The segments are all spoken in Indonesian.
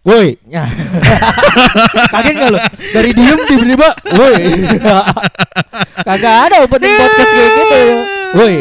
Woi, ya. kaget gak lo? Dari diem tiba-tiba, woi. Kagak ada opening podcast kayak gitu. Woi.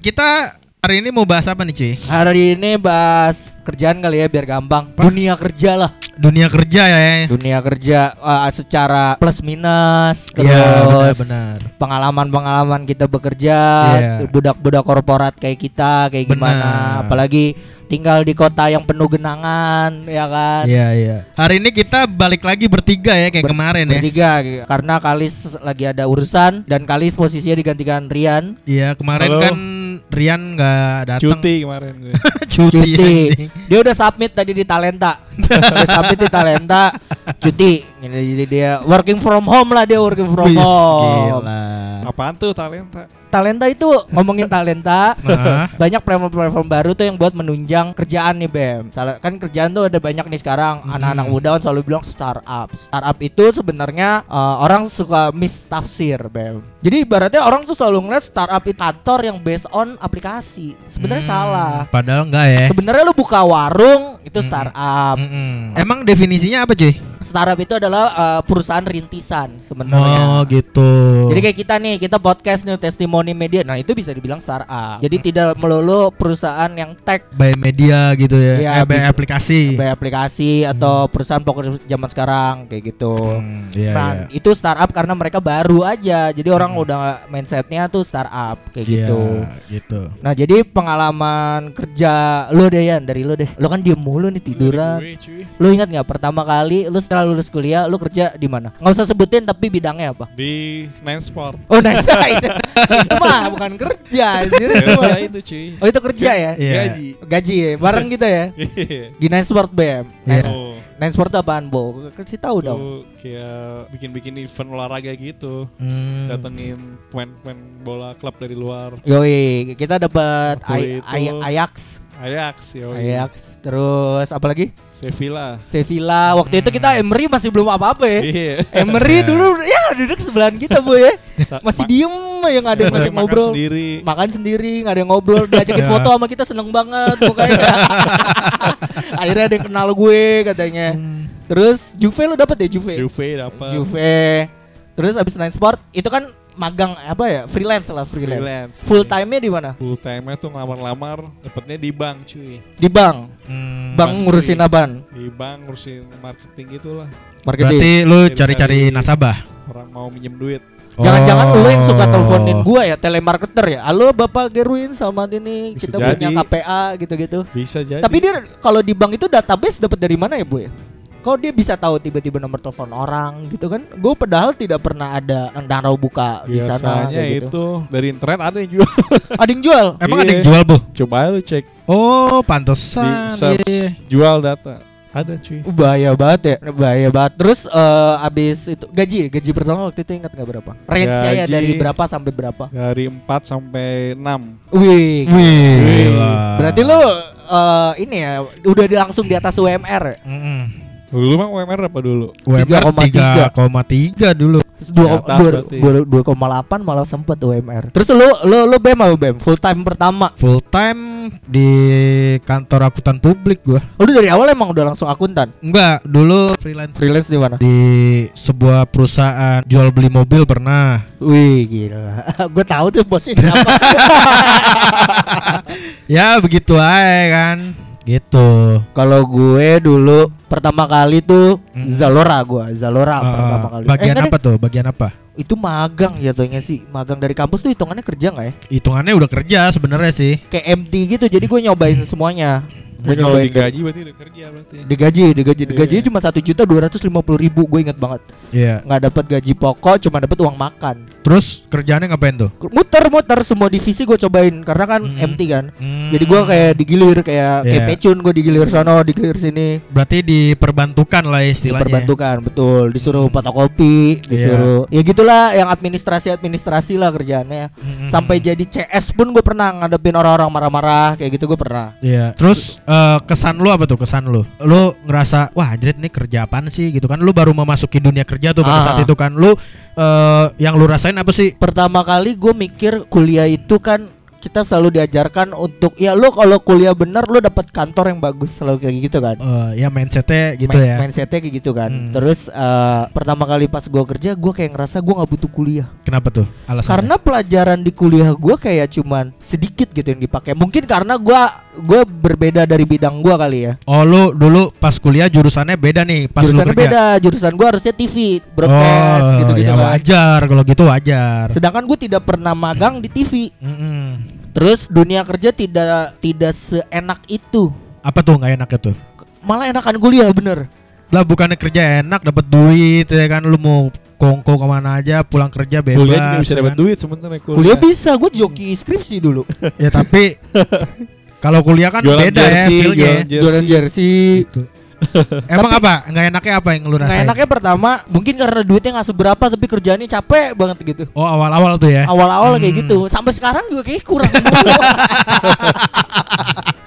Kita hari ini mau bahas apa nih Ci? Hari ini bahas kerjaan kali ya biar gampang. Apa? Dunia kerja lah. Dunia kerja ya. Dunia kerja uh, secara plus minus Iya terus benar-benar. pengalaman-pengalaman kita bekerja, Iya. budak-budak korporat kayak kita kayak gimana, Benar. apalagi tinggal di kota yang penuh genangan, ya kan? Iya iya. Hari ini kita balik lagi bertiga ya kayak Ber- kemarin ya. Bertiga karena Kalis lagi ada urusan dan Kalis posisinya digantikan Rian. Iya kemarin Halo. kan Rian nggak datang. Cuti kemarin gue. cuti. Cuti. Dia udah submit tadi di Talenta. udah submit di Talenta, cuti. Jadi dia working from home lah dia working from Wis, home. Gila. Apaan tuh talenta? Talenta itu ngomongin talenta, Nah, banyak platform-platform baru tuh yang buat menunjang kerjaan nih Bem. Salah kan kerjaan tuh ada banyak nih sekarang. Hmm. Anak-anak muda kan selalu bilang startup. Startup itu sebenarnya eh, orang suka mistafsir Bem. Jadi ibaratnya orang tuh selalu ngeliat startup itu kantor yang based on aplikasi. Sebenarnya hmm, salah. Padahal enggak ya. Sebenarnya lu buka warung itu Hmm. startup. Mm-mm. Emang definisinya apa cuy? Startup itu adalah eh, perusahaan rintisan sebenarnya. Oh gitu. Jadi kayak kita nih, kita podcast nih testimoni media. Nah, itu bisa dibilang startup. Jadi tidak melulu perusahaan yang tech by media gitu ya. Iya, eh, by aplikasi. by aplikasi atau perusahaan pokok zaman sekarang kayak gitu. Hmm, iya, nah, iya. itu startup karena mereka baru aja. Jadi orang Hmm. udah mindsetnya tuh startup kayak Iya, gitu. gitu. Nah, jadi pengalaman kerja lo deh Yan, dari lo deh. Lo kan diem mulu nih tiduran. Lo ingat nggak pertama kali lo setelah lulus kuliah lo kerja di mana? Nggak usah sebutin tapi bidangnya apa? Di Nine Sport. Oh, nah, itu itu mah bukan kerja anjir. itu mah. Ya itu cuy. Oh, itu kerja ya? Iya. Gaji. Gaji ya, bareng kita ya. Iya. Di Nine Sport BM. Iya. Nine, Oh, Nine Sport itu apaan, Bo? Kasih tahu dong. kayak bikin-bikin event olahraga gitu. Hmm. Datengin pemain-pemain bola klub dari luar. Yoi, kita dapat Ay- Ajax, Ajax, yo. Ajax. Terus apa lagi? Sevilla. Sevilla. Waktu itu kita Emery masih belum apa-apa ya. Iya. Emery dulu ya duduk sebelahan kita, Bu ya. Masih ma- diem yang ada yang ngajak makan ngobrol. sendiri. Makan sendiri, nggak ada yang ngobrol, diajakin Ya. foto sama kita seneng banget pokoknya. Akhirnya ada yang kenal gue katanya. Hmm. Terus Juve lu dapat ya Juve? Juve dapat. Juve. Terus abis Nine Sport itu kan magang apa ya? Freelance lah freelance. Freelance. Full time-nya di mana? Full time tuh ngelamar-lamar, dapetnya di bank cuy. Di bank. Hmm. Bank Bank ngurusin apaan? Di bank ngurusin marketing gitulah. Marketing. Berarti lu Cari-cari- cari-cari nasabah. Orang mau minjem duit. Jangan-jangan Oh. lu yang suka teleponin gua ya, telemarketer ya. Halo Bapak Gerwin sama ini Bisa kita jadi. punya KPA gitu-gitu. Bisa jadi. Tapi dia kalau di bank itu database dapat dari mana ya, Bu ya? Kok dia bisa tahu tiba-tiba nomor telepon orang gitu kan? Gue padahal tidak pernah ada yang naruh buka di sana gitu. itu dari internet ada yang jual. Ada yang jual. Emang Iya. ada yang jual, Bu? Coba aja lu cek Oh, di pantesan. search Iya. jual data. Ada cuy. Uh, bahaya banget ya, bahaya banget. Terus eh, abis itu gaji, gaji pertama waktu itu ingat nggak berapa? Range-nya ya Gaji- dari berapa sampai berapa? Dari 4 sampai 6. Wih, Wih, berarti lu eh, ini ya udah langsung di atas UMR ya? Mm-mm. Dulu mah UMR apa dulu? UMR 3,3. 3,3 dulu. Terus dua dua- dua- 2,8 malah sempet UMR. Terus lu lu lu BEM apa BEM? Full time pertama. Full time di kantor akuntan publik gua. Lu dari awal emang udah langsung akuntan. Enggak, dulu freelance Freelance di mana? di sebuah perusahaan jual beli mobil pernah. Wih, gila. Gue tahu tuh bosnya siapa. Ya begitu aja kan. Gitu. Kalau gue dulu pertama kali tuh Hmm. Zalora gua, Zalora Ah, pertama kali. bagian Eh, apa tuh? Bagian apa? Itu magang jatuhnya sih. Magang dari kampus tuh hitungannya kerja nggak ya? Hitungannya udah kerja sebenarnya sih. Kayak MT gitu. Jadi gue nyobain semuanya. Gue Kalau digaji berarti udah kerja berarti. digaji digaji digaji Iya. cuma satu juta dua ratus lima puluh ribu gue inget banget Iya. nggak dapat gaji pokok cuma dapat uang makan Terus kerjaannya ngapain tuh? muter muter semua divisi gue cobain karena kan Hmm. empty kan jadi gue kayak digilir kayak kayak Iya. pecun gue digilir sono digilir sini berarti diperbantukan lah istilahnya. diperbantukan betul disuruh Hmm. fotokopi disuruh ya gitulah yang administrasi administrasi lah kerjaannya Mm-mm. sampai jadi CS pun gue pernah ngadepin orang-orang marah-marah kayak gitu gue pernah Iya. Terus eh, kesan lu apa tuh kesan lu? Lu ngerasa wah anjir ini kerja apaan sih gitu kan? Lu baru memasuki dunia kerja tuh pada Ah. saat itu kan. Lu eh, yang lu rasain apa sih? pertama kali gue mikir kuliah itu kan kita selalu diajarkan untuk ya lu kalau kuliah bener lu dapat kantor yang bagus selalu kayak gitu kan Eh, ya mindsetnya gitu Main- ya. mindsetnya kayak gitu kan Hmm. terus eh, pertama kali pas gue kerja gue kayak ngerasa gue nggak butuh kuliah Kenapa tuh? Alasannya? karena pelajaran di kuliah gue kayak cuman sedikit gitu yang dipakai mungkin karena gue gue berbeda dari bidang gue kali ya Oh lu dulu pas kuliah jurusannya beda nih pas lu jurusannya kerja. beda jurusan gue harusnya TV broadcast oh, gitu gitu ya kan wajar kalau gitu wajar. sedangkan gue tidak pernah magang di TV Mm-mm. Terus dunia kerja tidak tidak seenak itu Apa tuh nggak enaknya tuh? malah enakan kuliah bener Lah bukannya kerja enak dapat duit ya kan lu mau kongko ke mana aja pulang kerja bebas. Kuliah juga bisa ya dapat kan? duit sebenarnya kuliah. kuliah bisa gue joki skripsi dulu Ya tapi kalau kuliah kan Jualan beda ya jersey, feelnya. ya. jualan jualan jersey Gitu. Emang apa? Nggak enaknya apa yang lu Nggak rasain? enaknya pertama mungkin karena duitnya nggak seberapa tapi kerjaannya capek banget gitu. Oh awal-awal tuh ya. Awal-awal kayak Hmm. gitu. Sampai sekarang juga kayak kurang.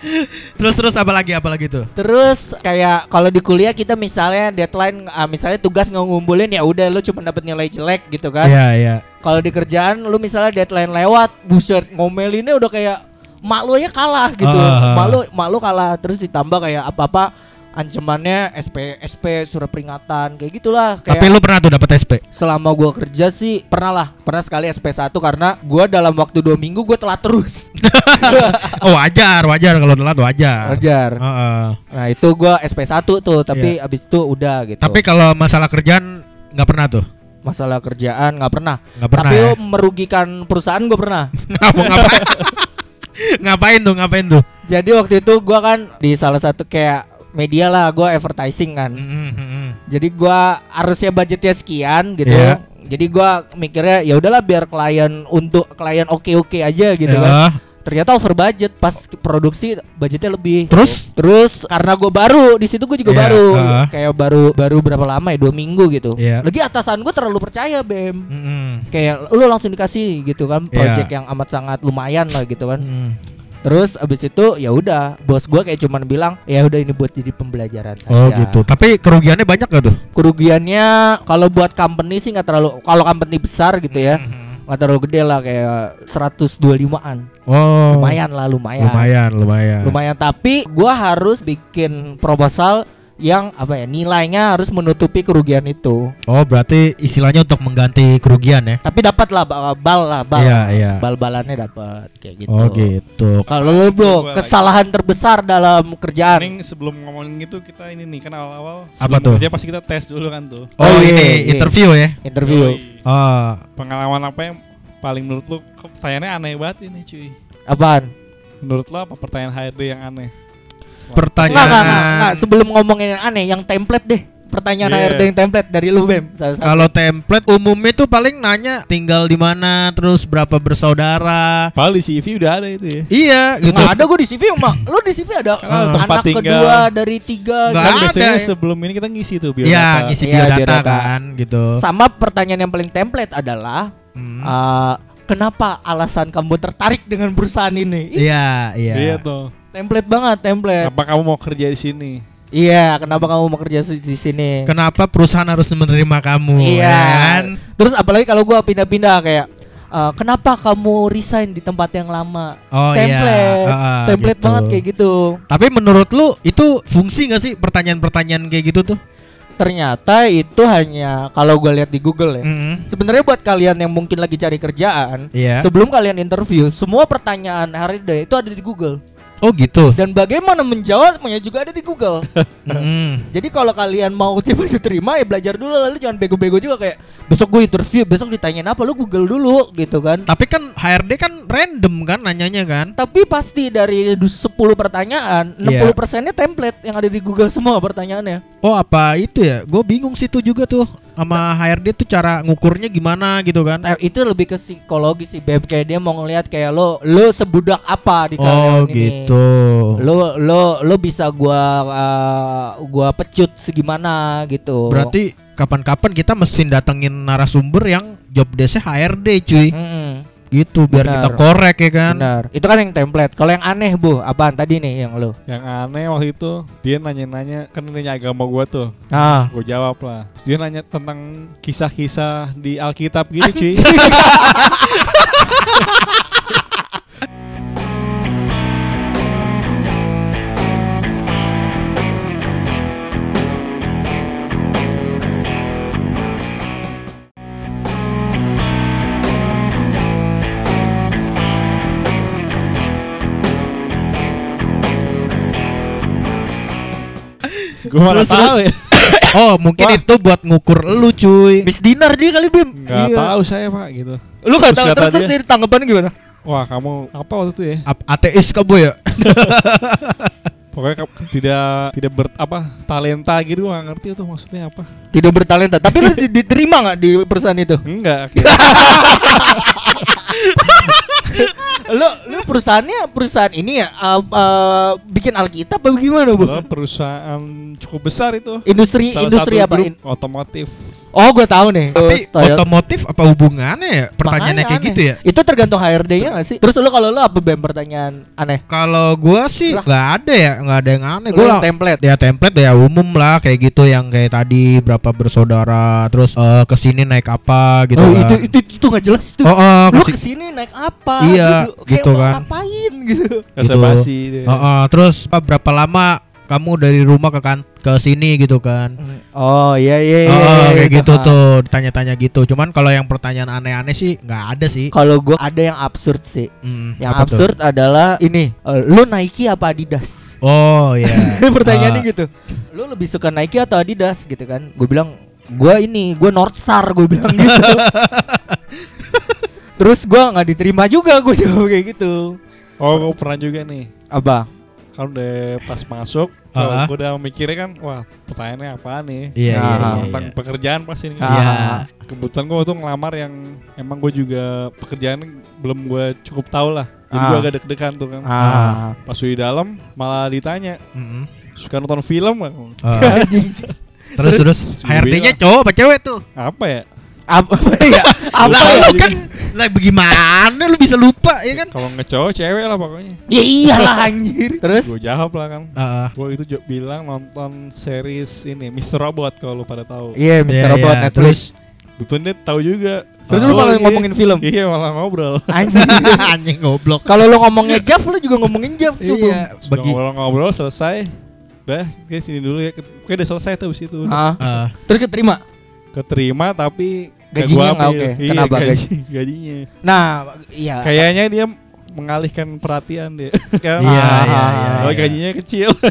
Terus terus apa lagi apa lagi tuh? Terus kayak kalau di kuliah kita misalnya deadline ah, misalnya tugas nggak ngumpulin ya udah lu cuma dapat nilai jelek gitu kan. Iya iya. Kalau di kerjaan lu misalnya deadline lewat, buset ngomelinnya udah kayak mak lu aja kalah gitu. Ah. Mak lu mak lu kalah terus ditambah kayak apa-apa ancamannya SP SP surat peringatan kayak gitulah kayak Tapi lu pernah tuh dapat SP? selama gua kerja sih pernah lah pernah sekali SP1 karena gua dalam waktu dua minggu gua telat terus Oh wajar wajar kalau telat wajar. wajar Heeh. nah itu gua SP1 tuh tapi abis itu udah gitu Tapi kalau masalah kerjaan nggak pernah tuh. masalah kerjaan nggak pernah Nggak pernah. tapi ya? merugikan perusahaan gua pernah Ngapa- ngapain? ngapain tuh? Ngapain tuh? jadi waktu itu gua kan di salah satu kayak media lah gua advertising kan Mm-mm. jadi gua harusnya budgetnya sekian gitu Iya. jadi gua mikirnya ya udahlah biar klien untuk klien oke oke aja gitu kan Ya. ternyata over budget pas produksi budgetnya lebih Terus? terus karena gue baru di situ gue juga Iya, baru ah. kayak baru baru berapa lama ya dua minggu gitu Iya. lagi atasan gue terlalu percaya bem Mm-mm. kayak lu langsung dikasih gitu kan Iya. project yang amat sangat lumayan lah gitu kan Mm. Terus abis itu ya udah bos gue kayak cuman bilang ya udah ini buat jadi pembelajaran saja Oh gitu. Tapi kerugiannya banyak gak tuh? kerugiannya kalau buat company sih nggak terlalu kalau company besar gitu ya Mhm. nggak terlalu gede lah kayak 125an Oh. lumayan lah lumayan Lumayan, lumayan. lumayan tapi gua harus bikin proposal yang apa ya nilainya harus menutupi kerugian itu Oh, berarti istilahnya untuk mengganti kerugian ya? tapi dapat lah ba- bal lah bal Iya, iya. bal balannya dapat kayak gitu Oh, gitu. kalau lu bro kesalahan terbesar dalam kerjaan Mending sebelum ngomongin gitu kita ini nih kan awal-awal Apa sebelum tuh? Kerja pasti kita tes dulu kan tuh. Oh, Oh, ini iya, iya. interview ya? interview. Oh, Pengalaman apa yang paling menurut lu kok pertanyaannya aneh banget ini cuy. apaan Menurut lo apa pertanyaan HRD yang aneh? Pertanyaan. Enggak, enggak, enggak, enggak. sebelum ngomongin yang aneh yang template deh pertanyaan. HRD yang template dari lu bem. Kalau template umumnya tuh paling nanya tinggal di mana, terus berapa bersaudara. Padahal di CV udah ada itu ya. Iya, gitu. Nggak ada gue di CV mak lu di CV ada Karena tempat anak tinggal. kedua dari tiga Nggak Kan ada biasanya ya. sebelum ini kita ngisi tuh Iya, biodata. ngisi Iya, biodata biodata. kan, gitu. sama pertanyaan yang paling template adalah Hmm. eh, kenapa alasan kamu tertarik dengan perusahaan ini? Iya, iya. Iya tuh. Template banget, template. Apa kamu mau kerja di sini? Iya, kenapa kamu mau kerja di sini? Kenapa perusahaan harus menerima kamu? Iya. ya kan? Terus apalagi kalau gua pindah-pindah kayak eh, kenapa kamu resign di tempat yang lama? Oh template, iya. Ah, template gitu. banget kayak gitu. Tapi menurut lu itu fungsi gak sih pertanyaan-pertanyaan kayak gitu tuh? Ternyata itu hanya kalau gua lihat di Google ya. Mm-mm. Sebenarnya buat kalian yang mungkin lagi cari kerjaan, Iya. sebelum kalian interview, semua pertanyaan HRD itu ada di Google. Oh gitu. Dan bagaimana menjawabnya juga ada di Google. Mm. Jadi kalau kalian mau coba diterima ya belajar dulu lalu jangan bego-bego juga kayak besok gue interview, besok ditanyain apa lu Google dulu gitu kan. Tapi kan HRD kan random kan nanyanya kan? Tapi pasti dari du- 10 pertanyaan, 60 Iya. persennya template yang ada di Google semua pertanyaannya. Oh apa itu ya? Gue bingung sih itu juga tuh sama HRD tuh cara ngukurnya gimana gitu kan? Nah, itu lebih ke psikologi sih, Beb. Kayak dia mau ngelihat kayak lo, lo sebudak apa di Oh karyawan ini. gitu. Lo lo lo bisa gua uh, gua pecut segimana gitu. Berarti kapan-kapan kita mesti datengin narasumber yang job desk HRD cuy. Mm-mm. Gitu biar Benar. kita korek ya kan. Benar. Itu kan yang template. Kalau yang aneh, Bu, apaan tadi nih yang lo? Yang aneh waktu itu dia nanya-nanya kan nanya agama gua tuh. Ah. Gue jawab lah. Terus dia nanya tentang kisah-kisah di Alkitab gitu cuy. gue Terus, tahu ya. Oh mungkin Wah. itu buat ngukur lu cuy. Miss Dinar dia kali, Bim. Nggak Iya. tahu saya pak gitu. Lu gak tahu terus, terus dari tanggapannya gimana? Wah kamu apa waktu itu ya? Ap- ateis kamu ya? Pokoknya tidak tidak ber apa talenta gitu nggak ngerti itu maksudnya apa. Tidak bertalenta. Tapi lu di- diterima nggak di perusahaan itu? Enggak. lu lu perusahaannya perusahaan ini ya uh, uh, bikin Alkitab apa gimana, Bu? Lo perusahaan cukup besar itu. Industri Salah industri satu apa? grup otomotif. Oh, gue tahu nih. Tapi Toyota. otomotif apa hubungannya ya? Pertanyaannya Makanya kayak aneh. gitu ya? Itu tergantung HRD-nya gak sih? Terus lu kalau lu apa Bem pertanyaan aneh? Kalau gua sih Lah. nggak ada ya, nggak ada yang aneh. Lu Gua template. ya template ya umum lah kayak gitu yang kayak tadi berapa bersaudara terus eh, ke sini naik apa gitu oh, kan. itu itu itu gak jelas tuh. Oh, oh, lu kesi- ke sini naik apa? Iya, Kayak gitu mau kan. Ngapain gitu? Bahasa Gitu. dia. Oh, oh, terus apa, berapa lama kamu dari rumah ke kan ke sini gitu kan. Oh iya iya Oh, iya. oh, iya, kayak itu. gitu tuh ditanya-tanya gitu. Cuman kalau yang pertanyaan aneh-aneh sih nggak ada sih. Kalau gua ada yang absurd sih. Hmm, Yang apa tuh? absurd adalah ini, eh, lu Nike apa Adidas? Oh iya. Pertanyaannya Ah, gitu. Lu lebih suka Nike atau Adidas gitu kan? Gue bilang gua ini, gua North Star gue bilang gitu. Terus gua nggak diterima juga gue jawab kayak gitu. Oh, gue pernah juga nih. Apa? Kan udah pas masuk, Ah. gue udah mikirnya kan, wah pertanyaannya apa nih? Iya iya Ah, iya. Tentang iya. pekerjaan pasti nih. Iya. Kebetulan gue tuh ngelamar yang emang gue juga pekerjaan belum gue cukup tahu lah. Jadi Ah. gue agak deg-degan tuh kan. Ah. Pas di dalam malah ditanya, Mm-mm. suka nonton film? Ah. terus terus HRD-nya cowok apa cewek tuh? Apa ya? Apa ya? Apa Lah, ya? lu kan lah bagaimana lu bisa lupa ya kan? Kalau nggak cowok cewek lah pokoknya. Ya iyalah anjir. Terus Gue jawab lah kan. Heeh. Gue itu bilang nonton series ini Mr. Robot kalau lu pada tahu. Iya, Mr. Iya, Robot iya. Netflix. Betul dia tahu juga. Terus Oh, lu malah iya. ngomongin film. Iya malah ngobrol. Anjir. anjing goblok. Kalau lu ngomongnya Jav, lu juga ngomongin Jav tuh. Iya, Sudah bagi ngobrol-ngobrol selesai. Udah, kayak sini dulu ya. Kayak udah selesai tuh abis itu. Ah. Ah. Terus keterima. Keterima tapi Gajinya nggak oke. Iya, Kenapa gaji, gajinya? Nah, iya. Kayaknya dia mengalihkan perhatian dia. Kan? Iya, Ah, iya, ah, iya. Oh, iya. gajinya kecil.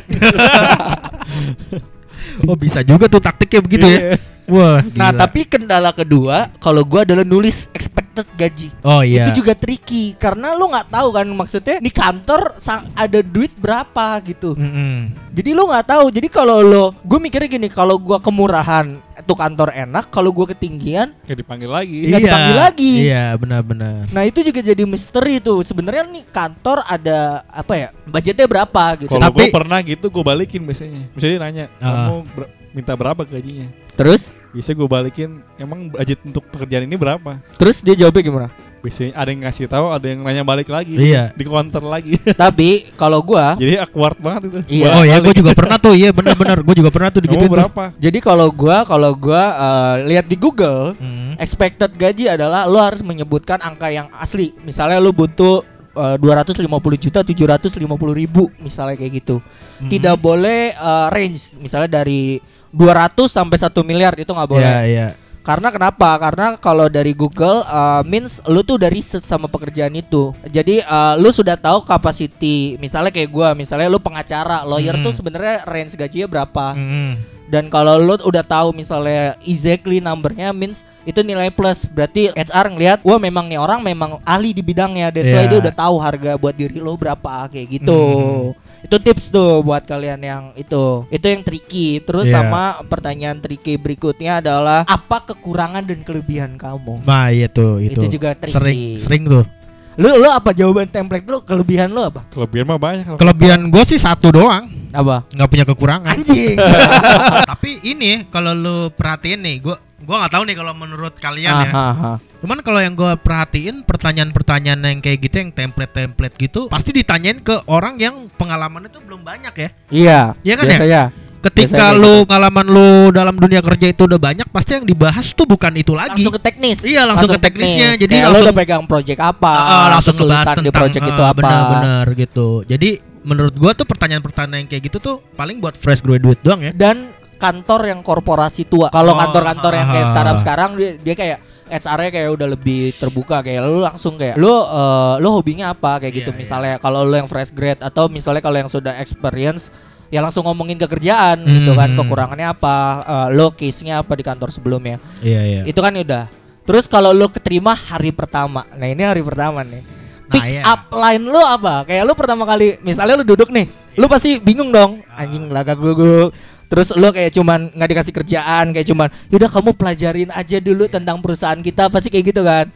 Oh, bisa juga tuh taktiknya begitu ya. Iya. Wah, Nah, gila. tapi kendala kedua kalau gua adalah nulis expected gaji. Oh iya. Itu juga tricky karena lu nggak tahu kan maksudnya di kantor ada duit berapa gitu. Mm-mm. Jadi lu nggak tahu. Jadi kalau lo, gue mikirnya gini, kalau gua kemurahan itu kantor enak, kalau gua ketinggian, Kayak dipanggil lagi. Nggak dipanggil lagi. Iya, benar-benar. nah itu juga jadi misteri tuh. Sebenarnya nih kantor ada apa ya? Budgetnya berapa gitu. Kalau Tapi- gue pernah gitu gue balikin biasanya. Misalnya nanya, Ah. kamu ber- minta berapa gajinya? Terus, Bisa gue balikin, emang budget untuk pekerjaan ini berapa? terus dia jawabnya gimana? Biasanya ada yang ngasih tahu, ada yang nanya balik lagi. Iya. Di counter lagi. Tapi kalau gua, Jadi awkward banget itu. Iya. Oh ya, gue juga pernah tuh. Iya, benar-benar. Gue juga pernah tuh Kamu digitu berapa? jadi kalau gua, kalau gua eh, lihat di Google, Hmm. expected gaji adalah lo harus menyebutkan angka yang asli. Misalnya lo butuh eh, 250 juta 750 ribu misalnya kayak gitu. Hmm. Tidak boleh eh, range misalnya dari 200 sampai 1 miliar itu nggak boleh. Iya, iya. Karena kenapa? Karena kalau dari Google uh, means lu tuh udah riset sama pekerjaan itu. Jadi uh, lu sudah tahu capacity. Misalnya kayak gua, misalnya lu pengacara, lawyer Hmm. tuh sebenarnya range gajinya berapa. Mm. Dan kalau lu udah tahu misalnya exactly numbernya means itu nilai plus. Berarti HR ngelihat, wah memang nih orang memang ahli di bidangnya. Why Iya. dia udah tahu harga buat diri lo berapa kayak gitu. Hmm. Itu tips tuh buat kalian yang itu. Itu yang tricky. Terus Iya. sama pertanyaan tricky berikutnya adalah apa kekurangan dan kelebihan kamu? Nah, iya tuh itu. Itu juga tricky. sering sering tuh. Lu lu apa jawaban template lu? Kelebihan lu apa? Kelebihan mah banyak. kalau- Kelebihan gue sih satu doang, Apa? nggak punya kekurangan. Anjing. Tapi ini kalau lu perhatiin nih, gua gua nggak tahu nih kalau menurut kalian ya. Aha. Cuman kalau yang gue perhatiin pertanyaan-pertanyaan yang kayak gitu, yang template-template gitu, pasti ditanyain ke orang yang pengalaman itu belum banyak ya. Iya. Iya kan ya? biasanya. Ketika Biasanya lu pengalaman lu dalam dunia kerja itu udah banyak, pasti yang dibahas tuh bukan itu lagi. Langsung ke teknis. Iya, langsung ke teknisnya. Jadi Kayak lu langsung- udah pegang project apa? Ah, langsung ngebahas tentang di project itu ah, apa? Benar-benar gitu. Jadi menurut gua tuh pertanyaan-pertanyaan yang kayak gitu tuh paling buat fresh graduate doang ya. Dan kantor yang korporasi tua. Kalau Oh, kantor-kantor yang kayak ah. startup sekarang dia, dia kayak HR-nya kayak udah lebih terbuka kayak lu langsung kayak lu eh, lu hobinya apa kayak gitu Iya, iya. misalnya kalau lu yang fresh grade atau misalnya kalau yang sudah experience ya langsung ngomongin ke kerjaan gitu kan Hmm. kekurangannya apa eh, lu case-nya apa di kantor sebelumnya Iya, iya. itu kan udah terus kalau lu keterima hari pertama nah ini hari pertama nih pick iya. up line lu apa kayak lu pertama kali misalnya lu duduk nih lu pasti bingung dong anjing laga gue terus lu kayak cuman nggak dikasih kerjaan kayak cuman yaudah kamu pelajarin aja dulu tentang perusahaan kita pasti kayak gitu kan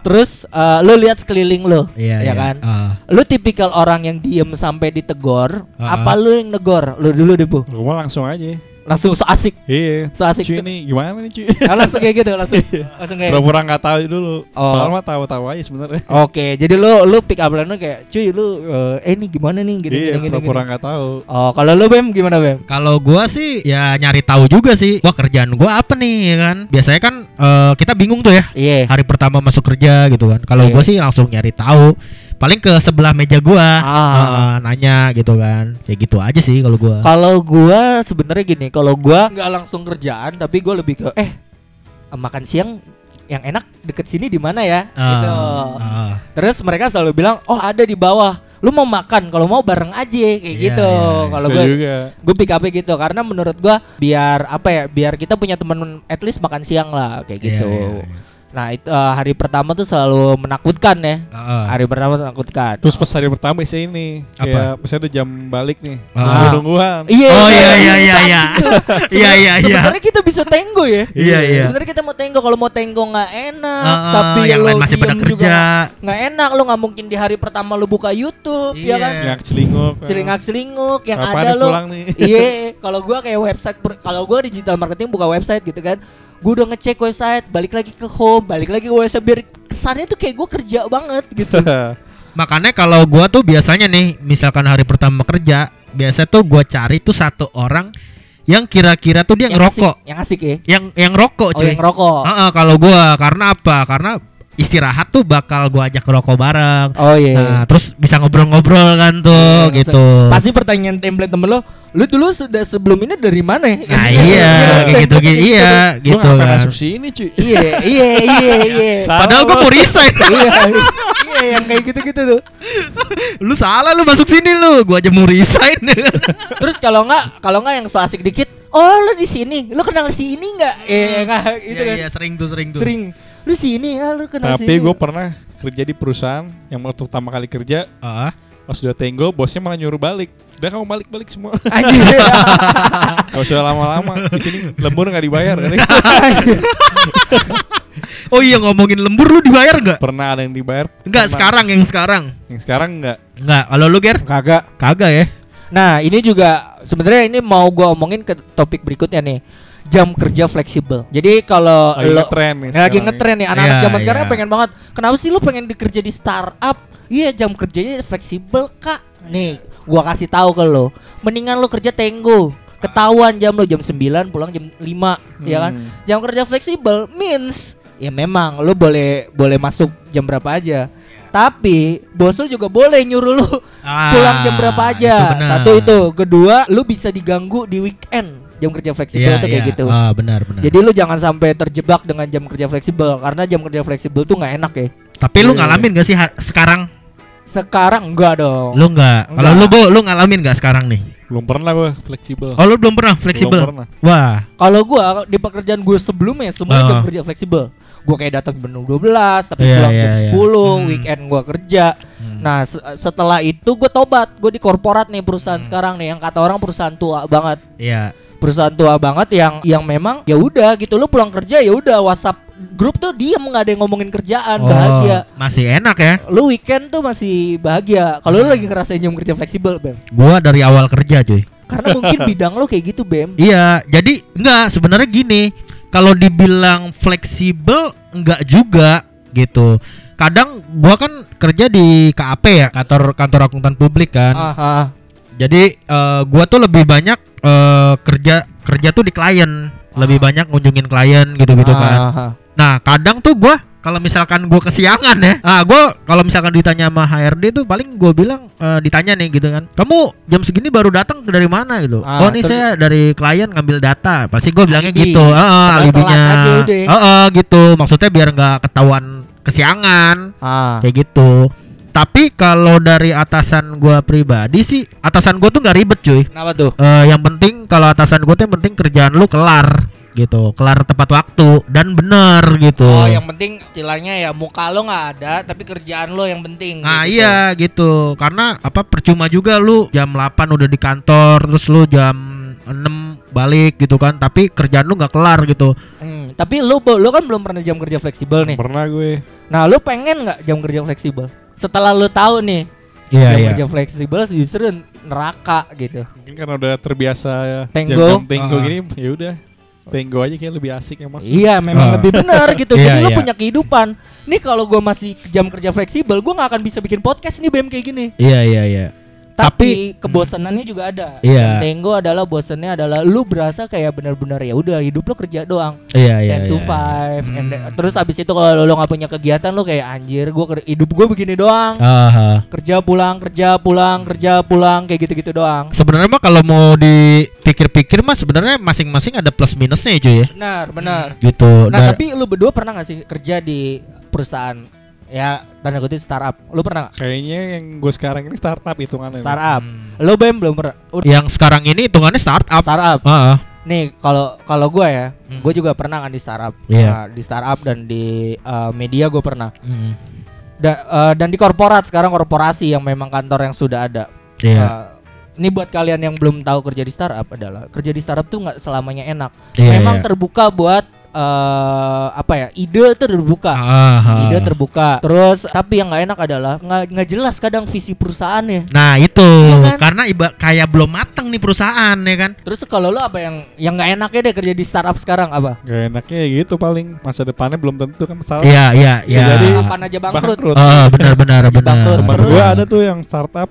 terus eh, lu lihat sekeliling lu Iya, ya iya. kan Ah. lu tipikal orang yang diem sampai ditegor Ah. apa lu yang negor lu dulu deh bu Gua langsung aja. Langsung so asik Iya. so asik Cuy ini gimana nih cuy? Ah, langsung kayak gitu langsung langsung kayak Pura-pura nggak tahu dulu. Oh. Padahal mah tahu-tahu aja sebenarnya. Oke, jadi lu lu pick up lu kayak, cuy lu eh eh, ini gimana nih gini Iya, pura-pura gini." nggak tahu. Oh, kalau lu Bem gimana Bem? Kalau gua sih ya nyari tahu juga sih. Wah kerjaan gua apa nih ya kan? Biasanya kan eh, kita bingung tuh ya Iya. hari pertama masuk kerja gitu kan. Kalau Iya. gua sih langsung nyari tahu. Paling ke sebelah meja gua Ah. eh, nanya gitu kan. Kayak gitu aja sih kalau gua. Kalau gua sebenarnya gini, kalau gua nggak langsung kerjaan, tapi gua lebih ke eh makan siang yang enak deket sini di mana ya? gitu. Ah, ah. Terus mereka selalu bilang, "Oh, ada di bawah." Lu mau makan, kalau mau bareng aja kayak Iya, gitu. iya, Kalau gua juga. gue pick up gitu karena menurut gua biar apa ya? Biar kita punya teman at least makan siang lah kayak Iya, gitu. iya, iya. Nah, itu eh, hari pertama tuh selalu menakutkan ya. Ah. Hari pertama menakutkan. Terus pas hari pertama bisa ini Apa? kayak misalnya udah jam balik nih. Nunggu-nungguan. Iya. Oh, iya, iya, iya, iya. Iya, iya, iya. Sebenarnya kita bisa tenggo ya. Iya, iya. Sebenarnya kita mau tenggo kalau mau tenggo nggak enak, ah, tapi yang lo lain masih pada kerja. nggak enak. Lo nggak mungkin di hari pertama lo buka YouTube, ya Iya. kan? Selingak celinguk. Celingak selinguk yang Kapan ada lo. pulang nih? Iya, kalau gua kayak website, kalau gua digital marketing buka website gitu kan. Gue udah ngecek website, balik lagi ke home, balik lagi ke website biar kesannya tuh kayak gue kerja banget gitu. Makanya kalau gua tuh biasanya nih, misalkan hari pertama kerja, biasa tuh gua cari tuh satu orang yang kira-kira tuh dia ngerokok, asik, yang asik ya. yang yang rokok Oh, cuy. yang rokok. Heeh, kalau gua karena apa? Karena istirahat tuh bakal gua ajak ngerokok bareng. Oh iya. Nah, terus bisa ngobrol-ngobrol kan tuh Iya, gitu. Pasti pertanyaan template temen lo, lu dulu sudah sebelum ini dari mana ya? Nah, iya, kayak gitu gitu. Iya, Gua gitu ngapain kan. masuk sini cuy? Iya, iya, iya, iya. Padahal gua mau resign. Iya, iya yang kayak gitu-gitu tuh. lu salah lu masuk sini lu. Gua aja mau resign. Terus kalau enggak, kalau enggak yang so asik dikit, oh lu di sini, lu kenal si ini enggak? Eh, enggak gitu Iya, kan. iya, sering tuh, sering tuh. Sering. Lu sini ya, lu kenal Tapi gue pernah kerja di perusahaan yang waktu pertama kali kerja Heeh. pas sudah tenggo bosnya malah nyuruh balik. Udah kamu balik-balik semua. Anjir. Gak usah lama-lama. Di sini lembur nggak dibayar kan? Oh iya ngomongin lembur lu dibayar nggak? Pernah ada yang dibayar? Enggak, Pernah. sekarang yang sekarang. Yang sekarang enggak. Enggak, kalau lu Ger? Kagak. Kagak ya. Nah, ini juga sebenarnya ini mau gua omongin ke topik berikutnya nih. Jam kerja fleksibel. Jadi kalau Lagi lo ngetren nih. lagi sekarang ngetren nih anak-anak Iya, zaman sekarang iya. pengen banget. Kenapa sih lu pengen dikerja di startup? Iya, jam kerjanya fleksibel, Kak. Nih, gua kasih tahu ke lo. Mendingan lu kerja tenggo. Ketahuan jam lo jam 9 pulang jam 5, nih. ya kan? Hmm. Jam kerja fleksibel means ya memang lu boleh boleh masuk jam berapa aja. Tapi bos lu juga boleh nyuruh lu pulang jam berapa aja. Ah, itu. Satu itu, kedua lu bisa diganggu di weekend. Jam kerja fleksibel tuh kayak gitu. Ah, benar benar. Jadi lu jangan sampai terjebak dengan jam kerja fleksibel karena jam kerja fleksibel tuh nggak enak ya. Tapi lu Iya. ngalamin gak sih sekarang? Sekarang enggak dong. Lu nggak? Kalau Enggak. lu Bo, lu ngalamin gak sekarang nih? Belum pernah gue fleksibel. Oh, lu belum pernah fleksibel? Belum pernah. Wah. Kalau gua di pekerjaan gue sebelumnya semua Ah. jam kerja fleksibel. Gua kayak datang jam 12 tapi Iya, pulang iya, jam iya. 10, Hmm. weekend gua kerja. Hmm. Nah, se- setelah itu gue tobat. Gue di korporat nih perusahaan Hmm. sekarang nih yang kata orang perusahaan tua banget. Iya. Perusahaan tua banget yang yang memang ya udah gitu lu pulang kerja ya udah WhatsApp grup tuh diem nggak ada yang ngomongin kerjaan, Oh, bahagia. Masih enak ya. Lu weekend tuh masih bahagia. Kalau lu lagi ngerasain jam kerja fleksibel, Bem. Gua dari awal kerja, cuy. Karena mungkin bidang lu kayak gitu, Bem. Iya, jadi enggak sebenarnya gini. Kalau dibilang fleksibel enggak juga gitu. Kadang gua kan kerja di KAP ya, kantor kantor akuntan publik kan. Aha. Jadi eh, gua tuh lebih banyak eh, kerja kerja tuh di klien, lebih Ah. banyak ngunjungin klien gitu-gitu kan. Aha. Nah, kadang tuh gua kalau misalkan gua kesiangan ya, ah gua kalau misalkan ditanya sama HRD tuh paling gua bilang eh, ditanya nih gitu kan, kamu jam segini baru datang dari mana gitu? Ah, oh nih saya dari klien ngambil data, pasti gua bilangnya Alibi. gitu, Heeh, Telat alibinya, aja udah. Heeh, gitu, maksudnya biar nggak ketahuan kesiangan, Ah. kayak gitu. Tapi kalau dari atasan gua pribadi sih, atasan gua tuh nggak ribet cuy. Kenapa tuh? Eh, yang penting kalau atasan gua tuh yang penting kerjaan lu kelar gitu, kelar tepat waktu dan bener gitu. Oh, yang penting istilahnya ya muka lo nggak ada, tapi kerjaan lo yang penting. Nah gitu. iya gitu Karena apa percuma juga lu jam 8 udah di kantor Terus lu jam 6 balik gitu kan Tapi kerjaan lu nggak kelar gitu Hmm, tapi lu lu kan belum pernah jam kerja fleksibel nih. Pernah gue. Nah, lu pengen nggak jam kerja fleksibel? Setelah lu tahu nih Iya jam iya kerja fleksibel justru neraka gitu. Mungkin karena udah terbiasa ya. Tenggo. Jam-jam tenggo Ah. gini ya udah. Tenggo aja kayak lebih asik emang. Iya, memang Ah. lebih benar gitu. Iya, Jadi lu iya. punya kehidupan. Nih kalau gua masih jam kerja fleksibel, gua nggak akan bisa bikin podcast nih BM kayak gini. Iya iya iya Tapi, kebosanannya juga ada. Iya. Tenggo adalah bosannya adalah lu berasa kayak benar-benar ya udah hidup lu kerja doang. Iya iya 10 to iya. 5 and then- Hmm. terus abis itu kalau lu nggak punya kegiatan lu kayak anjir gua hidup gua begini doang. Aha. Kerja pulang, kerja pulang, kerja pulang kayak gitu-gitu doang. Sebenarnya mah kalau mau dipikir-pikir mah sebenarnya masing-masing ada plus minusnya ya cuy ya Benar, benar. Gitu Nah, Dan- tapi lu berdua pernah gak sih kerja di perusahaan ya tanda kutip startup? Lu pernah gak? Kayaknya yang gue sekarang ini startup hitungannya. Startup. Hmm. Lu BEM belum pernah? Udah Yang sekarang ini hitungannya startup startup. Ah, ah. Nih, kalau kalau gua ya, Hmm. gue juga pernah kan di startup. Iya. Nah, di startup dan di uh, media gue pernah. Hmm. Da- uh, dan di korporat sekarang korporasi yang memang kantor yang sudah ada. Iya Uh, ini buat kalian yang belum tahu kerja di startup adalah kerja di startup tuh nggak selamanya enak. Iya, memang iya. terbuka buat uh, apa ya? Ide terbuka. Ah, ah. Ide terbuka. Terus tapi yang nggak enak adalah nggak nggak jelas kadang visi perusahaannya. Nah itu Iya kan? karena iba kayak belum mateng nih perusahaan ya kan. Terus tuh kalau lu apa yang yang nggak enaknya deh kerja di startup sekarang apa? Gak enaknya ya gitu paling masa depannya belum tentu kan masalah. Iya iya Bisa iya. jadi Kapan aja bangkrut. Oh benar benar benar. bangkrut Temen terus. gue ada tuh yang startup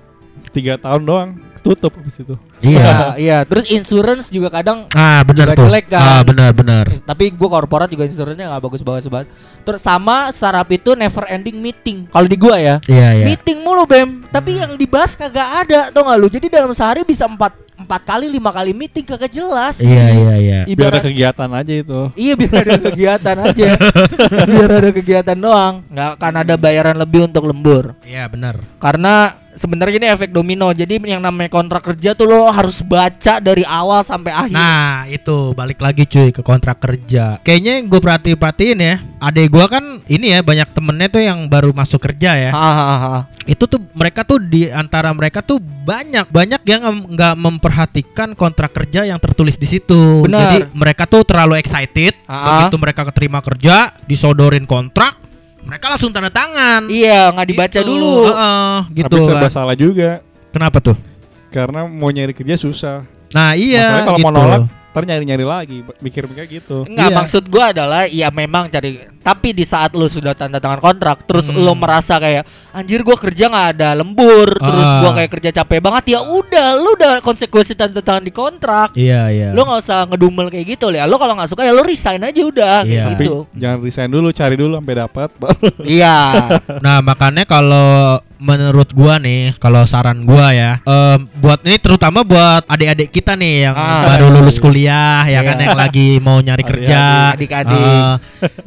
tiga tahun doang tutup habis itu. Iya. Nah, iya. Terus insurance juga kadang Ah benar Juga tuh. jelek kan. Ah benar benar. Eh, tapi gua korporat juga insurance-nya nggak bagus bagus banget. Terus sama startup itu never ending meeting. Kalau di gua ya, Iya iya. meeting mulu bem. Tapi yang dibahas kagak ada, tau nggak lu? Jadi dalam sehari bisa empat empat kali lima kali meeting kagak jelas. Iya iya iya. Biar ada Ibarat kegiatan aja itu. Iya biar ada kegiatan aja Biar ada kegiatan doang nggak akan ada bayaran lebih untuk lembur Iya benar. Karena sebenarnya ini efek domino Jadi yang namanya kontrak kerja tuh lo harus baca dari awal sampai akhir Nah itu balik lagi cuy ke kontrak kerja. Kayaknya yang gue perhati perhatiin ya, adek gue kan ini ya banyak temennya tuh yang baru masuk kerja ya. Hahaha. Itu tuh mereka tuh di antara mereka tuh banyak banyak yang nggak memperhatikan kontrak kerja yang tertulis di situ. Benar. Jadi mereka tuh terlalu excited Ah. begitu mereka keterima kerja, disodorin kontrak, mereka langsung tanda tangan. Iya nggak dibaca Gitu. dulu Heeh, gitu. Tapi serba kan. salah juga Kenapa tuh? Karena mau nyari kerja susah. Nah iya. Masalahnya kalau gitu. mau nolak ntar nyari-nyari lagi, mikir-mikir gitu. Enggak Iya. maksud gua adalah ya memang cari tapi di saat lu sudah tanda tangan kontrak terus Hmm. lu merasa kayak anjir gua kerja nggak ada lembur terus Ah. gua kayak kerja capek banget ya udah lu udah konsekuensi tanda tangan di kontrak Iya iya. lu nggak usah ngedumel kayak gitu ya lu kalau nggak suka ya lu resign aja udah Iya. kayak Tapi gitu jangan resign dulu, cari dulu sampai dapat iya Nah makanya kalau menurut gua nih, kalau saran gua ya, em, buat ini terutama buat adik-adik kita nih yang Ah. baru lulus kuliah ya kan Iya. yang lagi mau nyari kerja. Adik-adik. Eh,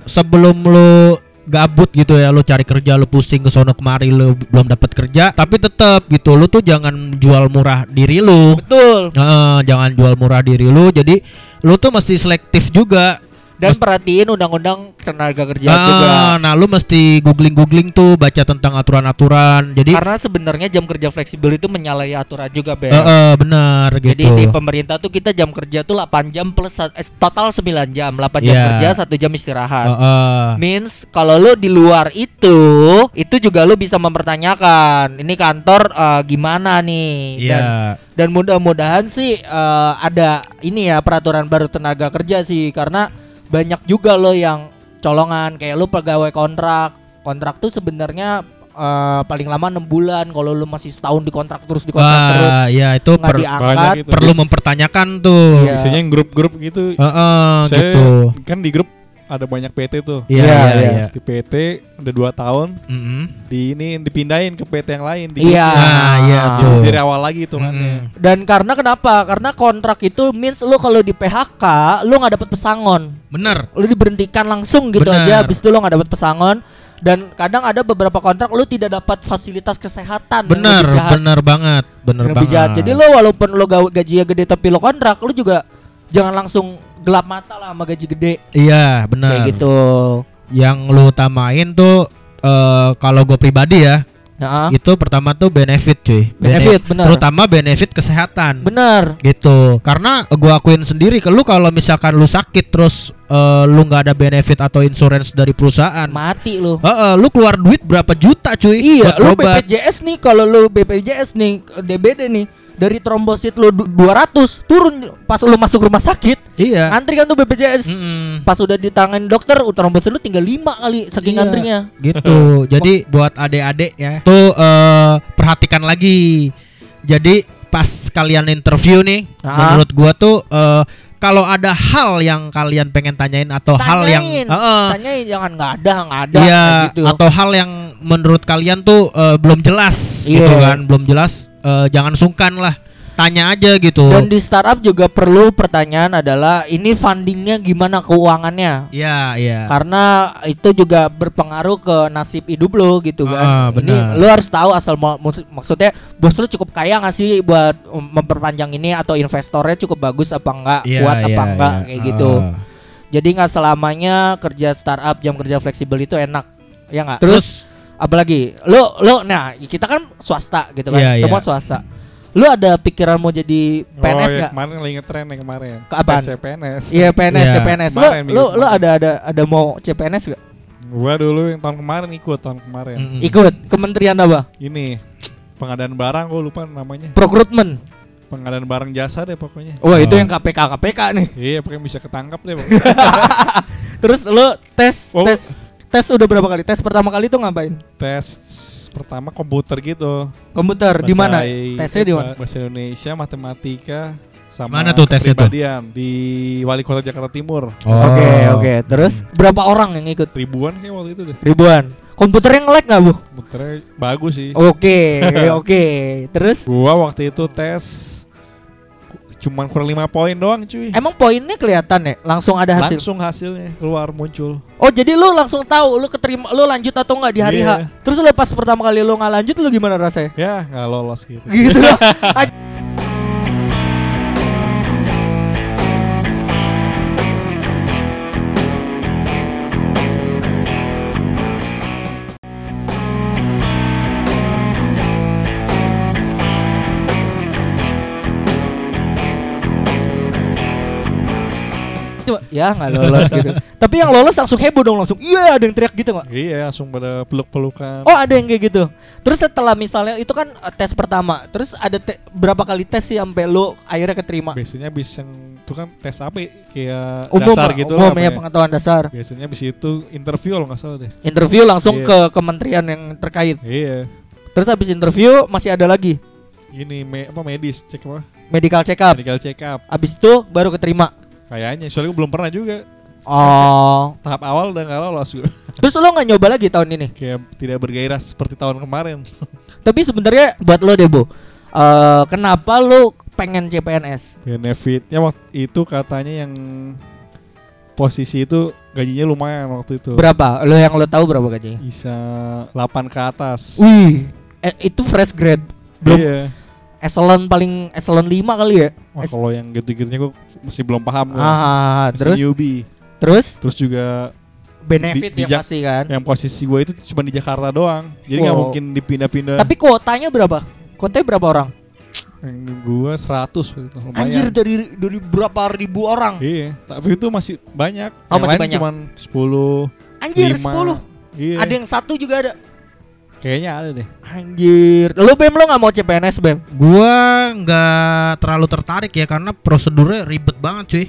sebelum lu gabut gitu ya lu cari kerja lu pusing ke sono kemari lu belum dapat kerja tapi tetap gitu lu tuh jangan jual murah diri lu Betul. Heeh, jangan jual murah diri lu jadi lu tuh mesti selektif juga Dan perhatiin undang-undang tenaga kerja Ah, juga. nah lu mesti googling googling tuh baca tentang aturan-aturan jadi Karena sebenarnya jam kerja fleksibel itu menyalahi aturan juga, Bel. eh, eh, benar gitu Jadi di pemerintah tuh kita jam kerja tuh 8 jam plus eh, total 9 jam, 8 jam Iya. kerja, 1 jam istirahat. Eh, eh. Means kalau lu di luar itu, itu juga lu bisa mempertanyakan, ini kantor eh, gimana nih? Dan, Iya. dan mudah-mudahan sih eh, ada ini ya peraturan baru tenaga kerja sih karena banyak juga lo yang colongan kayak lu pegawai kontrak. Kontrak tuh sebenarnya eh, paling lama enam bulan kalau lu masih setahun di kontrak terus di kontrak terus ya itu nggak per- diangkat. Banyak itu. perlu mempertanyakan tuh. Iya. Biasanya yang grup-grup gitu. Eh, eh, Saya gitu. kan di grup ada banyak PT tuh. Iya, Iya, iya, iya. iya. Di PT udah dua tahun Mm-mm. di ini dipindahin ke PT yang lain di Iya. grupnya. Nah, iya tuh. dari awal lagi itu kan. Mm-mm. Dan karena kenapa? Karena kontrak itu means lu kalau di PHK lu nggak dapet pesangon. Bener. Lu diberhentikan langsung gitu Bener. aja habis itu lu nggak dapet pesangon dan kadang ada beberapa kontrak lu tidak dapat fasilitas kesehatan yang Bener, lebih jahat. bener banget, bener Yang lebih banget. jahat. Jadi lu walaupun lu gawe gajinya gede tapi lu kontrak lu juga jangan langsung gelap mata lah sama gaji gede iya, bener. kayak gitu. Yang lu utamain tuh eh kalau gue pribadi ya, Nah, itu pertama tuh benefit cuy. benefit Bene- bener. Terutama benefit kesehatan. Bener. gitu karena gua akuin sendiri ke lu kalau misalkan lu sakit terus eh, lu nggak ada benefit atau insurance dari perusahaan Mati lu. Heeh, lu keluar duit berapa juta cuy Iya, lu berobat. BPJS nih kalau lu BPJS nih DBD nih dari trombosit lu du- 200 turun pas lu masuk rumah sakit iya ngantri kan tuh BPJS Mm-mm. pas udah ditangani dokter uh, trombosit lu tinggal 5 kali saking Iya. ngantrinya gitu jadi buat adik-adik ya tuh eh, perhatikan lagi jadi pas kalian interview nih Ah. menurut gua tuh eh, kalau ada hal yang kalian pengen tanyain atau hal yang Tanyain. Heeh. tanyain jangan nggak ada nggak ada Iya, gitu atau hal yang menurut kalian tuh eh, belum jelas gitu Iya. kan, belum jelas eh, jangan sungkan lah. Tanya aja gitu. dan di startup juga perlu pertanyaan adalah ini fundingnya gimana keuangannya Iya, iya. karena itu juga berpengaruh ke nasib hidup lo gitu Ah, kan. ini benar. lo harus tahu asal maksudnya bos lo cukup kaya nggak sih buat memperpanjang ini atau investornya cukup bagus apa enggak, Iya, kuat apa iya, enggak iya. kayak gitu. Ah. Jadi nggak selamanya kerja startup jam kerja fleksibel itu enak. Ya nggak? Terus, apalagi lo lo nah kita kan swasta gitu kan. Iya, Semua swasta. Lo ada pikiran mau jadi Oh, PNS ya, nggak? kemarin lagi ngetren yang kemarin. Ke? Tes CPNS. Iya PNS, Iya. CPNS. Lo lo kemarin. ada ada ada mau CPNS gak? Gua dulu yang tahun kemarin ikut tahun kemarin. mm-mm. Ikut kementerian apa? Ini pengadaan barang gua lupa namanya. Procurement. Pengadaan barang jasa deh pokoknya. Wah itu Oh. yang KPK KPK nih. Iya, pokoknya bisa ketangkap deh. pokoknya. Terus lo tes Oh. tes tes udah berapa kali? Tes pertama kali tuh ngapain? Tes pertama komputer gitu. Komputer di mana? Tesnya di mana? Bahasa Indonesia, matematika, sama Mana tuh tesnya tuh? di Wali Kota Jakarta Timur. Oh. Oke oke. Terus berapa orang yang ikut? Ribuan kayak waktu itu deh. Ribuan. Komputernya nge-lag nggak bu? Komputernya bagus sih. Oke oke. Terus Gua waktu itu tes cuman kurang lima poin doang cuy. emang poinnya kelihatan ya? Langsung ada hasil. Langsung hasilnya keluar muncul. Oh jadi lu langsung tahu lu keterima lu lanjut atau nggak di hari Iya. H. Terus lu pas pertama kali lu nggak lanjut lu gimana rasanya? Ya nggak lolos gitu. Gitu loh. Ya nggak lolos gitu. Tapi yang lolos langsung heboh dong langsung. Iya ada yang teriak gitu nggak? Iya langsung pada peluk-pelukan. Oh ada yang kayak gitu. Terus setelah misalnya itu kan uh, tes pertama, terus ada te- berapa kali tes sih sampai lu akhirnya keterima? Biasanya bis yang itu kan tes apa ya? kayak Umum, dasar gitu umum lah ya apa pengetahuan dasar. Biasanya bis itu interview kalau nggak salah deh. Interview langsung Iya. ke kementerian yang terkait. Iya. Terus habis interview masih ada lagi Ini me, apa medis cek apa? medical check up. Medical check up. Habis itu baru keterima. Kayaknya soalnya gue belum pernah juga. Oh. Tahap awal udah nggak lolos gue. Terus lo nggak nyoba lagi tahun ini? Kayak tidak bergairah seperti tahun kemarin. Tapi sebenarnya buat lo deh, Bu. eh, kenapa lo pengen CPNS? Benefitnya waktu itu katanya yang posisi itu gajinya lumayan waktu itu. Berapa? Lo yang lo tahu berapa gajinya? Bisa 8 ke atas. Wih, eh, itu fresh grade. Belum Iya. Eselon paling eselon 5 kali ya. Wah, kalau yang gitu-gitunya gue masih belum paham ah, Masih terus newbie. terus Terus juga benefit Di- di ya pasti kan. yang posisi gue itu cuma di Jakarta doang. Jadi nggak Wow. mungkin dipindah-pindah. Tapi kuotanya berapa? Kuotanya berapa orang? yang gue 100 gitu, lumayan. Anjir dari dari berapa ribu orang? Iya, tapi itu masih banyak. Oh, Yang masih lain banyak. Cuman 10. Anjir lima. 10. Iya. Ada yang satu juga ada. Kayaknya ada deh. Anjir. Lu Bem lo nggak mau CPNS Bem? Gua nggak terlalu tertarik ya karena prosedurnya ribet banget cuy.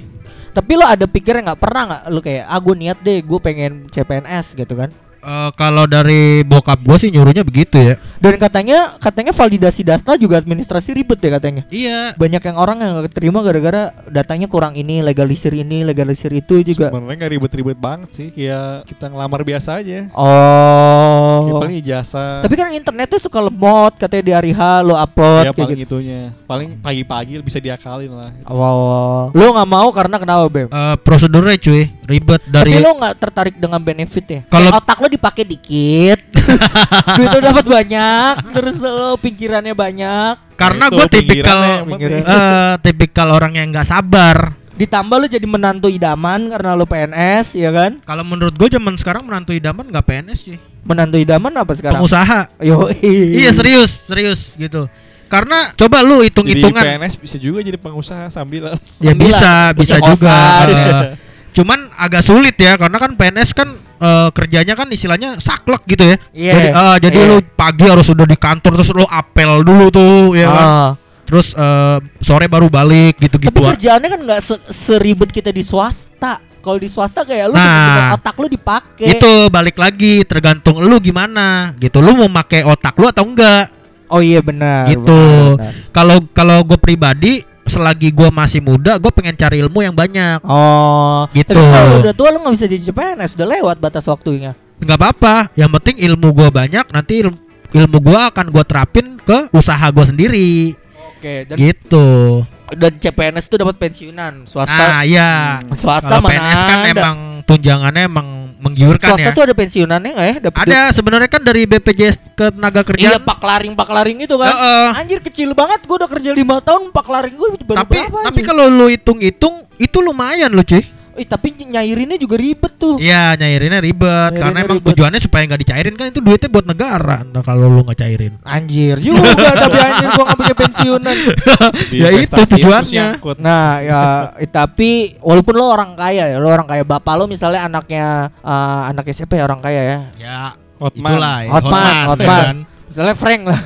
Tapi lo ada pikirnya nggak pernah nggak lu kayak ah gue niat deh gue pengen CPNS gitu kan? Eh, kalau dari bokap gua sih nyuruhnya begitu ya. Dan katanya katanya validasi data juga administrasi ribet ya katanya. Iya. Banyak yang orang yang nggak terima gara-gara datanya kurang ini, legalisir ini, legalisir itu juga. Sebenarnya nggak ribet-ribet banget sih, kayak kita ngelamar biasa aja. Oh. paling ijazah. Tapi kan internetnya suka lemot katanya di hari H lo upload ya paling gitu. itunya. Paling pagi-pagi bisa diakalin lah. Wow. Lo nggak mau karena kenapa Bem? Eh, prosedurnya cuy ribet dari Tapi lo nggak tertarik dengan benefitnya? Kalau- Kayak otak lo dipakai dikit, terus duit lo dapat banyak, terus lo pikirannya banyak, karena gue tipikal eh, tipikal orang yang nggak sabar. ditambah lo jadi menantu idaman karena lo PNS, ya kan? Kalau menurut gue zaman sekarang menantu idaman nggak PNS sih, Menantu idaman apa sekarang? pengusaha. Yo, Iya serius, serius gitu. Karena coba lu Jadi hitung-hitungan, PNS bisa juga jadi pengusaha sambil ya bisa, bisa punya juga. Cuman agak sulit ya, karena kan PNS kan eh, kerjanya kan istilahnya saklek gitu ya. Iya. Jadi, eh, jadi Iya. lu pagi harus udah di kantor terus lu apel dulu tuh, ya kan. Ah. Terus eh, sore baru balik gitu-gitu. Tapi kerjaannya kan nggak se- seribet kita di swasta. Kalau di swasta kayak lu Nah. otak lu dipakai. itu balik lagi tergantung lu gimana gitu. Lu mau pakai otak lu atau enggak? Oh iya benar. Gitu. Kalau kalau gue pribadi selagi gue masih muda, gue pengen cari ilmu yang banyak. Oh, Gitu. Tapi kalau udah tua lu nggak bisa jadi CPNS, udah lewat batas waktunya. nggak apa-apa yang penting ilmu gua banyak nanti ilmu, ilmu gua akan gua terapin ke usaha gua sendiri Oke, dan, gitu dan CPNS itu dapat pensiunan. Swasta nah iya Hmm, swasta kalau mana PNS kan ada. emang tunjangannya emang menggiurkan swasta ya tuh ada pensiunannya nggak ya? Dapat ada sebenarnya kan dari BPJS ke tenaga duit- Iya, pak laring pak laring itu kan. Heeh. Anjir kecil banget, gua udah kerja lima tahun pak laring gua baru tapi berapa tapi kalau lu hitung-hitung itu lumayan loh cuy Ih, tapi nyairinnya juga ribet tuh. Iya nyairinnya ribet Nyairinnya karena emang ribet. tujuannya supaya nggak dicairin kan itu duitnya buat negara entah kalau lu nggak cairin Anjir juga tapi anjir gua nggak punya pensiunan. Ya itu tujuannya. Nah, ya eh, tapi walaupun lo orang kaya ya, lo orang kaya bapak lo misalnya anaknya eh, anaknya siapa ya orang kaya ya? ya Hotman. itulah ya, Hotman, ya Hotman. kan? Misalnya Frank lah.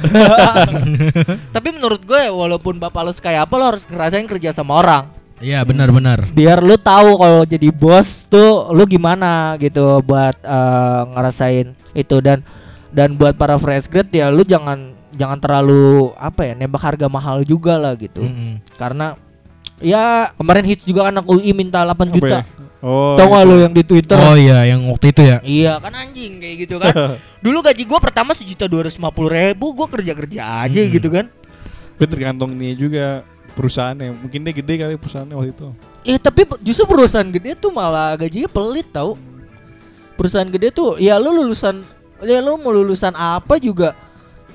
Tapi menurut gue walaupun bapak lo sekaya apa lo harus ngerasain kerja sama orang. Iya benar-benar Biar lu tahu kalau jadi bos tuh lu gimana gitu buat eh, ngerasain itu dan dan buat para fresh grade ya lu jangan jangan terlalu apa ya nembak harga mahal juga lah gitu. Mm-mm. Karena ya kemarin hits juga anak UI minta 8 Apa juta. ya? Oh. Tahu nggak itu. lu yang di Twitter? Oh iya yang waktu itu ya. Iya kan anjing kayak gitu kan. Dulu gaji gua pertama sejuta dua ratus lima puluh ribu, gua kerja kerja aja Hmm. gitu kan. Tapi tergantung nih juga perusahaannya. Mungkin dia gede kali perusahaannya waktu itu. Ya tapi justru perusahaan gede tuh malah gajinya pelit tau. Perusahaan gede tuh ya lu lulusan ya lu mau lulusan apa juga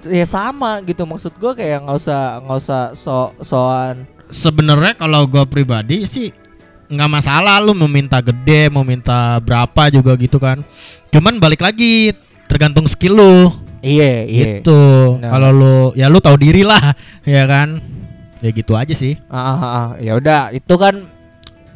ya sama gitu maksud gua kayak nggak usah nggak usah so soan Sebenarnya kalau gua pribadi sih nggak masalah lu mau minta gede, mau minta berapa juga gitu kan. Cuman balik lagi tergantung skill lu. iya iya Gitu. Nah. Kalau lu ya lu tahu diri lah, ya kan. Ya gitu aja sih. ah, ah, ah. ya udah itu kan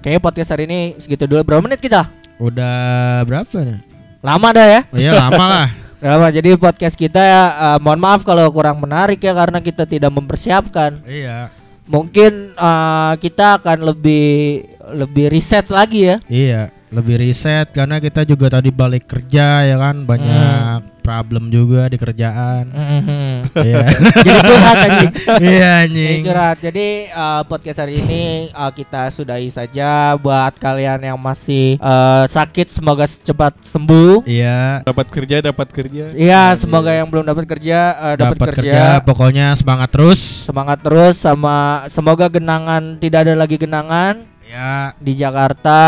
kayak podcast hari ini segitu dulu berapa menit kita Udah berapa nih? lama dah ya Oh iya lama lah. Lama jadi podcast kita ya eh, mohon maaf kalau kurang menarik ya karena kita tidak mempersiapkan iya. mungkin eh, kita akan lebih lebih riset lagi ya Iya, lebih riset karena kita juga tadi balik kerja ya kan banyak problem juga di kerjaan. Mhm. Iya. Jadi curhat anjing. Iya Jadi anjing. curhat. Jadi uh, podcast hari ini uh, kita sudahi saja buat kalian yang masih uh, sakit semoga cepat sembuh. Iya. Dapat kerja, dapat kerja. Iya, semoga yang belum dapat kerja uh, dapat Dapat kerja. kerja, pokoknya semangat terus. Semangat terus sama semoga genangan tidak ada lagi genangan Ya, di Jakarta.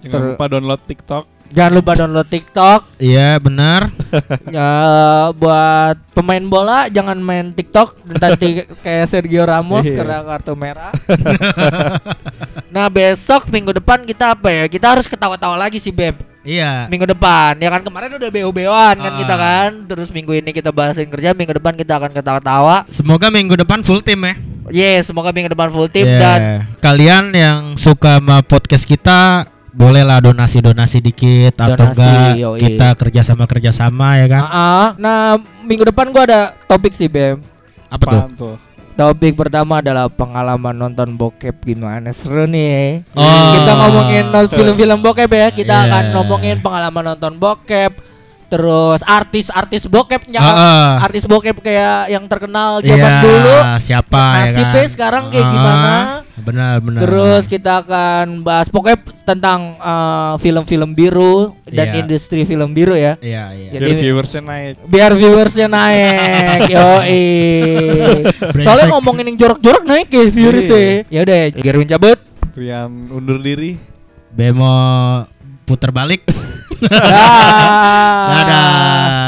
Jangan Ter- lupa download TikTok. Jangan lupa download TikTok. iya benar. ya buat pemain bola jangan main TikTok nanti kayak Sergio Ramos Iya. kena kartu merah. nah, besok minggu depan kita apa ya? Kita harus ketawa-tawa lagi sih, Beb. Iya. Minggu depan ya kan kemarin udah BO-BOan kan Ah. kita kan. Terus minggu ini kita bahasin kerja, minggu depan kita akan ketawa-tawa. Semoga minggu depan full tim ya. Yes, semoga minggu depan full tim Iya. dan kalian yang suka sama podcast kita bolehlah donasi-donasi dikit atau Donasi, enggak yoi. kita kerjasama kerjasama ya kan? Ah, ah. Nah, minggu depan gua ada topik sih, Beb. Apa tuh? Apaan tuh? Topik pertama adalah pengalaman nonton bokep gimana seru nih. Oh. Kita ngomongin film-film bokep ya. Kita Iya. akan ngomongin pengalaman nonton bokep. Terus artis-artis bokepnya Heeh. artis bokep kayak yang terkenal zaman Iya, dulu. siapa ya Nasibnya kan? sekarang kayak Ah, gimana? Benar, benar. Terus kita akan bahas pokoknya tentang uh, film-film biru dan Iya. industri film biru ya. Iya, iya. Jadi- Biar viewersnya naik. Biar viewersnya naik. Yoi. Soalnya ngomongin yang jorok-jorok naik ya viewersnya. Iya. Ya udah, Gerwin cabut. Rian undur diri. Bemo puter balik. Dah. Dadah.